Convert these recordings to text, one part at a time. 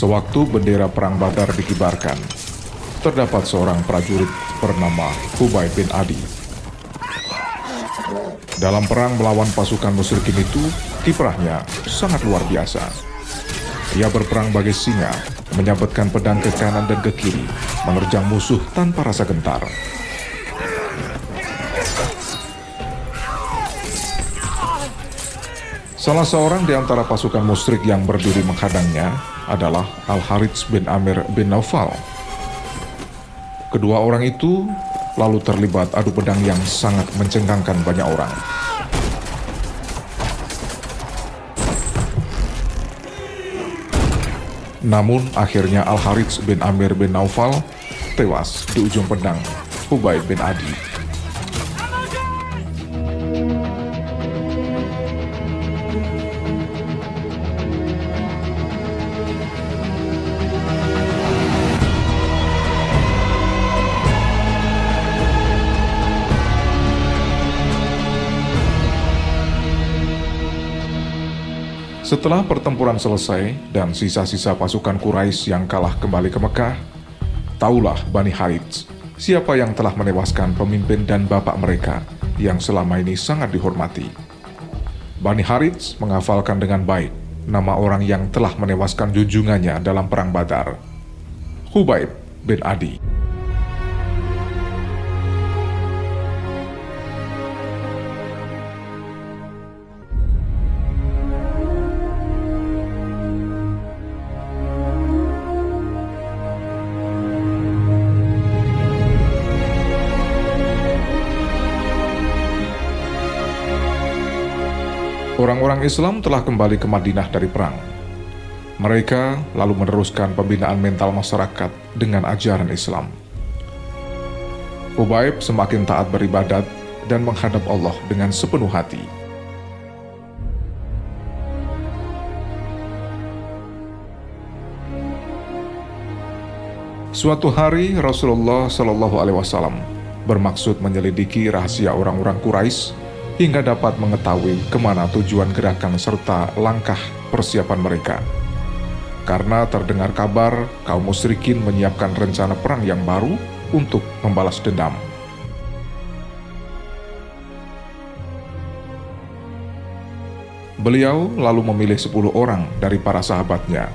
Sewaktu bendera perang Badar dikibarkan, terdapat seorang prajurit bernama Hubay bin Adi. Dalam perang melawan pasukan musyrikin itu, kiprahnya sangat luar biasa. Ia berperang bagai singa, menyabetkan pedang ke kanan dan ke kiri, menerjang musuh tanpa rasa gentar. Salah seorang di antara pasukan musyrik yang berdiri menghadangnya adalah Al-Harits bin Amir bin Naufal. Kedua orang itu lalu terlibat adu pedang yang sangat mencengangkan banyak orang. Namun akhirnya Al-Harits bin Amir bin Naufal tewas di ujung pedang Hubaib bin Adi. Setelah pertempuran selesai dan sisa-sisa pasukan Quraisy yang kalah kembali ke Mekah, taulah Bani Harits siapa yang telah menewaskan pemimpin dan bapak mereka yang selama ini sangat dihormati. Bani Harits menghafalkan dengan baik nama orang yang telah menewaskan junjungannya dalam Perang Badar, Hubaib bin Adi. Orang-orang Islam telah kembali ke Madinah dari perang. Mereka lalu meneruskan pembinaan mental masyarakat dengan ajaran Islam. Ubaib semakin taat beribadat dan menghadap Allah dengan sepenuh hati. Suatu hari Rasulullah Shallallahu Alaihi Wasallam bermaksud menyelidiki rahasia orang-orang Quraisy hingga dapat mengetahui ke mana tujuan gerakan serta langkah persiapan mereka. Karena terdengar kabar kaum musyrikin menyiapkan rencana perang yang baru untuk membalas dendam. Beliau lalu memilih 10 orang dari para sahabatnya,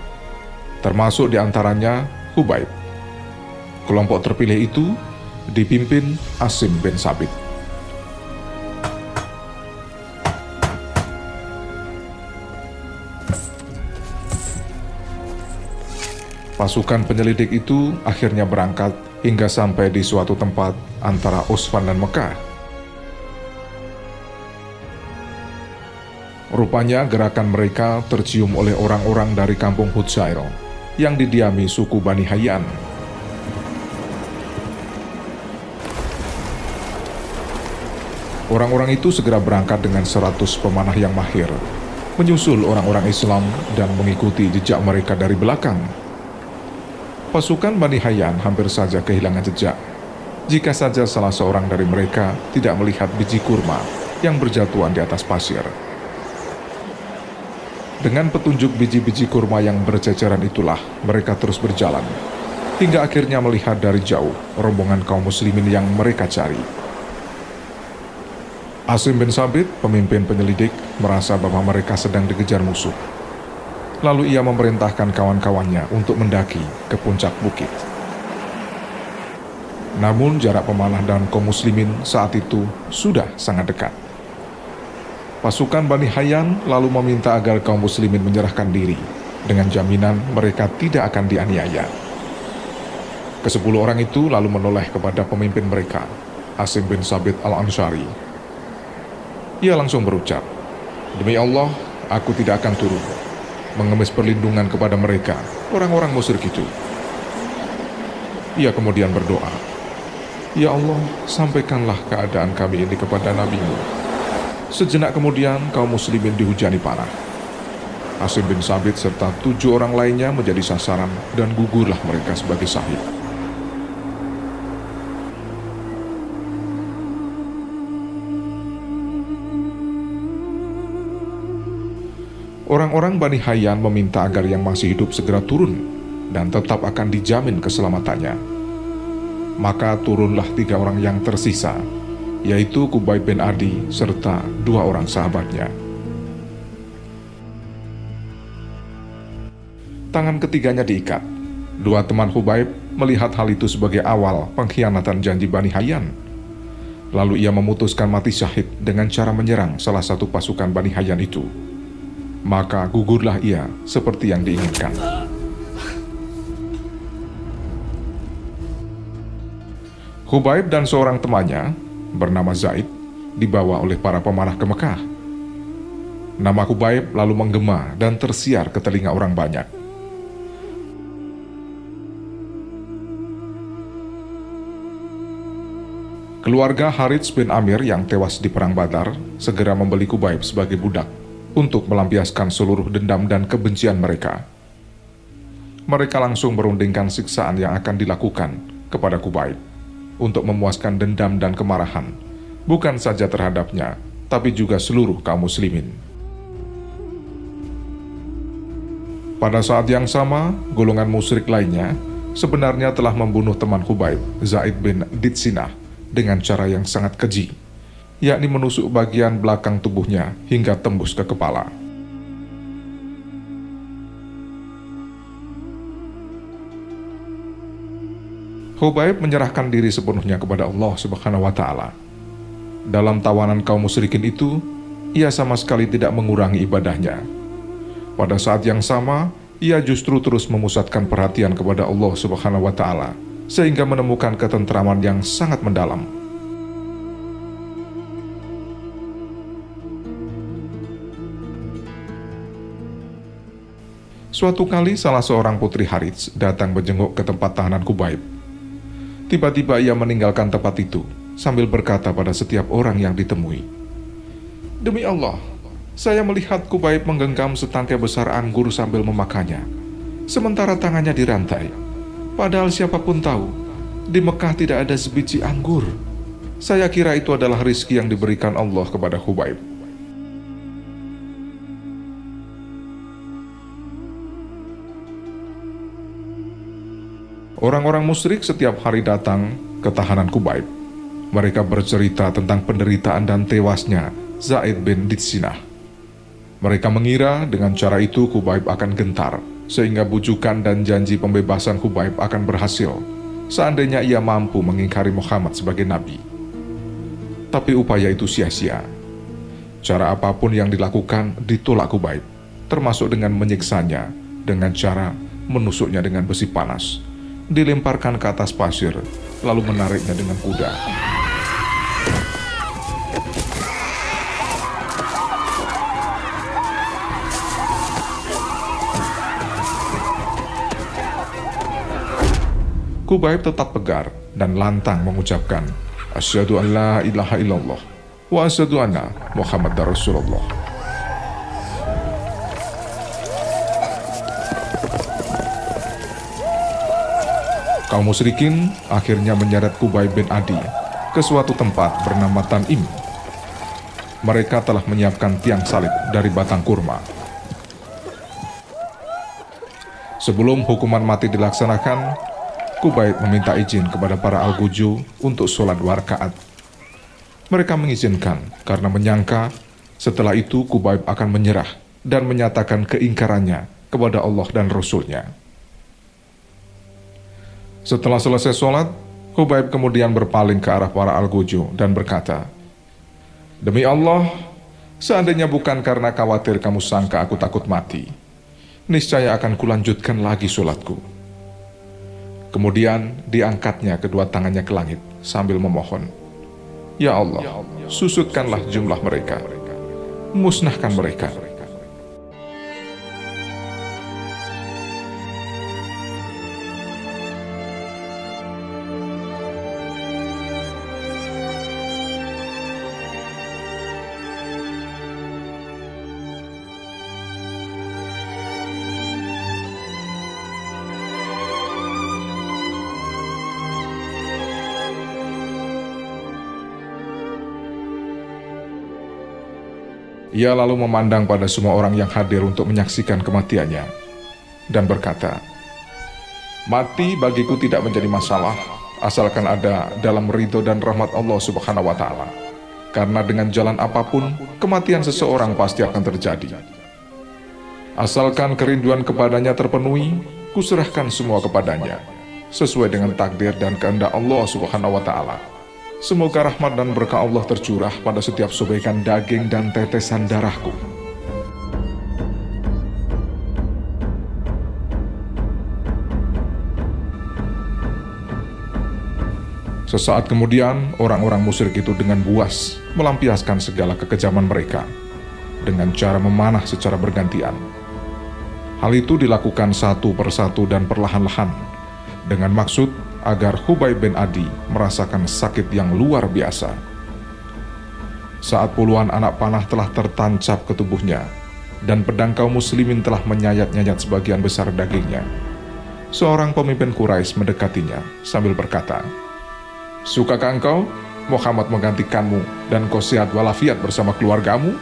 termasuk di antaranya Hubaib. Kelompok terpilih itu dipimpin Asim bin Sabit. Pasukan penyelidik itu akhirnya berangkat hingga sampai di suatu tempat antara Usfan dan Mekah. Rupanya gerakan mereka tercium oleh orang-orang dari kampung Hudzair yang didiami suku Bani Hayyan. Orang-orang itu segera berangkat dengan seratus pemanah yang mahir, menyusul orang-orang Islam dan mengikuti jejak mereka dari belakang Pasukan Bani Hayyan hampir saja kehilangan jejak. Jika saja salah seorang dari mereka tidak melihat biji kurma yang berjatuhan di atas pasir. Dengan petunjuk biji-biji kurma yang berceceran itulah mereka terus berjalan. Hingga akhirnya melihat dari jauh rombongan kaum muslimin yang mereka cari. Asim bin Sabit, pemimpin penyelidik, merasa bahwa mereka sedang dikejar musuh Lalu ia memerintahkan kawan-kawannya untuk mendaki ke puncak bukit. Namun jarak pemanah dan kaum muslimin saat itu sudah sangat dekat. Pasukan Bani Hayyan lalu meminta agar kaum muslimin menyerahkan diri dengan jaminan mereka tidak akan dianiaya. Kesepuluh orang itu lalu menoleh kepada pemimpin mereka, Asim bin Sabit al-Ansari. Ia langsung berucap, Demi Allah, aku tidak akan turun mengemis perlindungan kepada mereka, orang-orang musyrik itu. Ia kemudian berdoa, Ya Allah, sampaikanlah keadaan kami ini kepada nabimu. Sejenak kemudian kaum muslimin dihujani panah. Asim bin Sabit serta tujuh orang lainnya menjadi sasaran dan gugurlah mereka sebagai sahib. Orang-orang Bani Hayyan meminta agar yang masih hidup segera turun dan tetap akan dijamin keselamatannya. Maka turunlah tiga orang yang tersisa, yaitu Kubai bin Adi serta dua orang sahabatnya. Tangan ketiganya diikat. Dua teman Hubaib melihat hal itu sebagai awal pengkhianatan janji Bani Hayyan. Lalu ia memutuskan mati syahid dengan cara menyerang salah satu pasukan Bani Hayyan itu. Maka gugurlah ia seperti yang diinginkan. Hubaib dan seorang temannya bernama Zaid dibawa oleh para pemanah ke Mekah. Nama Hubaib lalu menggema dan tersiar ke telinga orang banyak. Keluarga Harits bin Amir yang tewas di Perang Badar segera membeli Kubaib sebagai budak untuk melampiaskan seluruh dendam dan kebencian mereka. Mereka langsung merundingkan siksaan yang akan dilakukan kepada Kubaib untuk memuaskan dendam dan kemarahan, bukan saja terhadapnya, tapi juga seluruh kaum muslimin. Pada saat yang sama, golongan musyrik lainnya sebenarnya telah membunuh teman Kubaib, Zaid bin Ditsinah, dengan cara yang sangat keji, yakni menusuk bagian belakang tubuhnya hingga tembus ke kepala. Hubaib menyerahkan diri sepenuhnya kepada Allah Subhanahu wa taala. Dalam tawanan kaum musyrikin itu, ia sama sekali tidak mengurangi ibadahnya. Pada saat yang sama, ia justru terus memusatkan perhatian kepada Allah Subhanahu wa taala sehingga menemukan ketentraman yang sangat mendalam. Suatu kali salah seorang putri Harits datang menjenguk ke tempat tahanan Kubaib. Tiba-tiba ia meninggalkan tempat itu sambil berkata pada setiap orang yang ditemui. Demi Allah, saya melihat Kubaib menggenggam setangkai besar anggur sambil memakannya, sementara tangannya dirantai Padahal siapa pun tahu, di Mekah tidak ada sebiji anggur. Saya kira itu adalah rizki yang diberikan Allah kepada Hubaib. Orang-orang musyrik setiap hari datang ke tahanan Kubaib. Mereka bercerita tentang penderitaan dan tewasnya Zaid bin Ditsinah. Mereka mengira dengan cara itu Kubaib akan gentar sehingga bujukan dan janji pembebasan Hubaib akan berhasil seandainya ia mampu mengingkari Muhammad sebagai nabi. Tapi upaya itu sia-sia. Cara apa pun yang dilakukan ditolak Hubaib, termasuk dengan menyiksanya dengan cara menusuknya dengan besi panas, dilemparkan ke atas pasir, lalu menariknya dengan kuda. Kubaib tetap tegar dan lantang mengucapkan, Asyhadu an la ilaha illallah wa asyhadu anna Muhammad Rasulullah. Kaum musyrikin akhirnya menyeret Kubaib bin Adi ke suatu tempat bernama Tanim. Mereka telah menyiapkan tiang salib dari batang kurma. Sebelum hukuman mati dilaksanakan, Kubaid meminta izin kepada para Al-Guju untuk sholat warkaat. Mereka mengizinkan karena menyangka setelah itu Kubaib akan menyerah dan menyatakan keingkarannya kepada Allah dan Rasulnya. Setelah selesai sholat, Kubaib kemudian berpaling ke arah para Al-Guju dan berkata, Demi Allah, seandainya bukan karena khawatir kamu sangka aku takut mati, niscaya akan kulanjutkan lagi sholatku. Kemudian diangkatnya kedua tangannya ke langit sambil memohon, Ya Allah, susutkanlah jumlah mereka, musnahkan mereka, Ia lalu memandang pada semua orang yang hadir untuk menyaksikan kematiannya dan berkata, Mati bagiku tidak menjadi masalah, asalkan ada dalam ridho dan rahmat Allah Subhanahu wa Ta'ala. Karena dengan jalan apa pun, kematian seseorang pasti akan terjadi. Asalkan kerinduan kepadanya terpenuhi, kuserahkan semua kepadanya, sesuai dengan takdir dan kehendak Allah Subhanahu wa Ta'ala. Semoga rahmat dan berkah Allah tercurah pada setiap sobaikan daging dan tetesan darahku. Sesaat kemudian, orang-orang musyrik itu dengan buas melampiaskan segala kekejaman mereka dengan cara memanah secara bergantian. Hal itu dilakukan satu persatu dan perlahan-lahan dengan maksud agar Hubay bin Adi merasakan sakit yang luar biasa. Saat puluhan anak panah telah tertancap ke tubuhnya dan pedang kaum muslimin telah menyayat-nyayat sebagian besar dagingnya, seorang pemimpin Quraisy mendekatinya sambil berkata, Sukakah engkau Muhammad menggantikanmu dan kau sehat walafiat bersama keluargamu?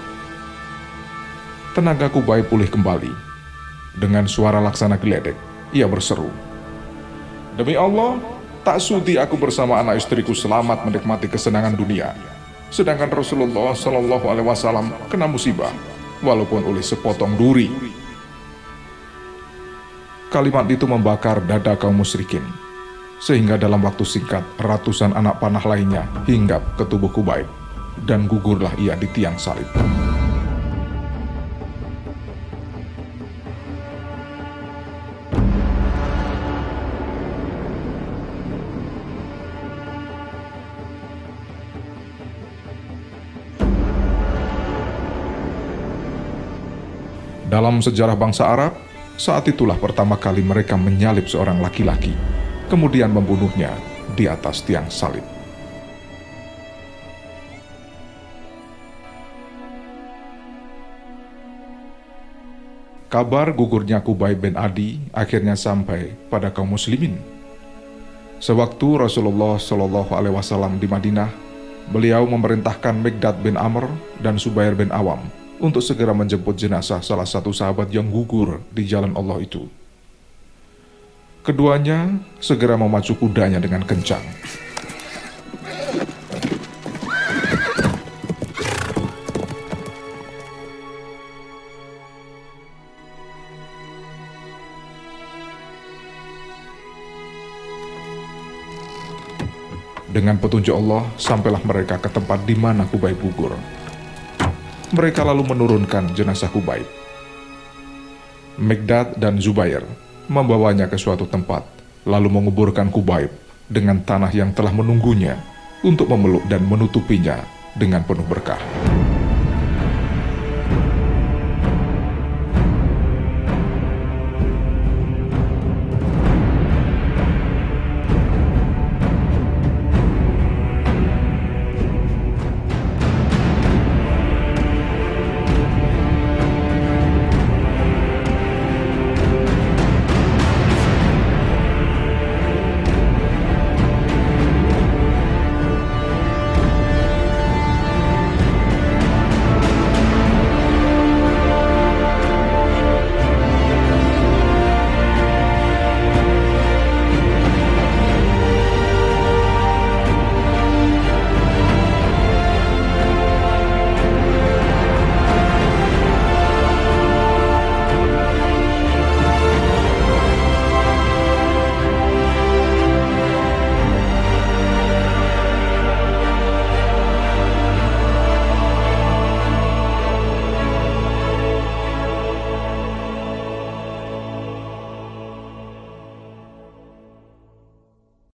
Tenagaku baik pulih kembali. Dengan suara laksana geledek, ia berseru. Demi Allah, tak sudi aku bersama anak istriku selamat menikmati kesenangan dunia. Sedangkan Rasulullah Shallallahu Alaihi Wasallam kena musibah, walaupun oleh sepotong duri. Kalimat itu membakar dada kaum musyrikin sehingga dalam waktu singkat ratusan anak panah lainnya hinggap ke tubuh Kubaib dan gugurlah ia di tiang salib. Dalam sejarah bangsa Arab, saat itulah pertama kali mereka menyalib seorang laki-laki kemudian membunuhnya di atas tiang salib. Kabar gugurnya Kubay bin Adi akhirnya sampai pada kaum muslimin. Sewaktu Rasulullah Shallallahu Alaihi Wasallam di Madinah, beliau memerintahkan Megdad bin Amr dan Subair bin Awam untuk segera menjemput jenazah salah satu sahabat yang gugur di jalan Allah itu. Keduanya segera memacu kudanya dengan kencang. Dengan petunjuk Allah, sampailah mereka ke tempat di mana Kubai gugur. Mereka lalu menurunkan jenazah Kubai. Megdad dan Zubair membawanya ke suatu tempat, lalu menguburkan Kubaib dengan tanah yang telah menunggunya untuk memeluk dan menutupinya dengan penuh berkah.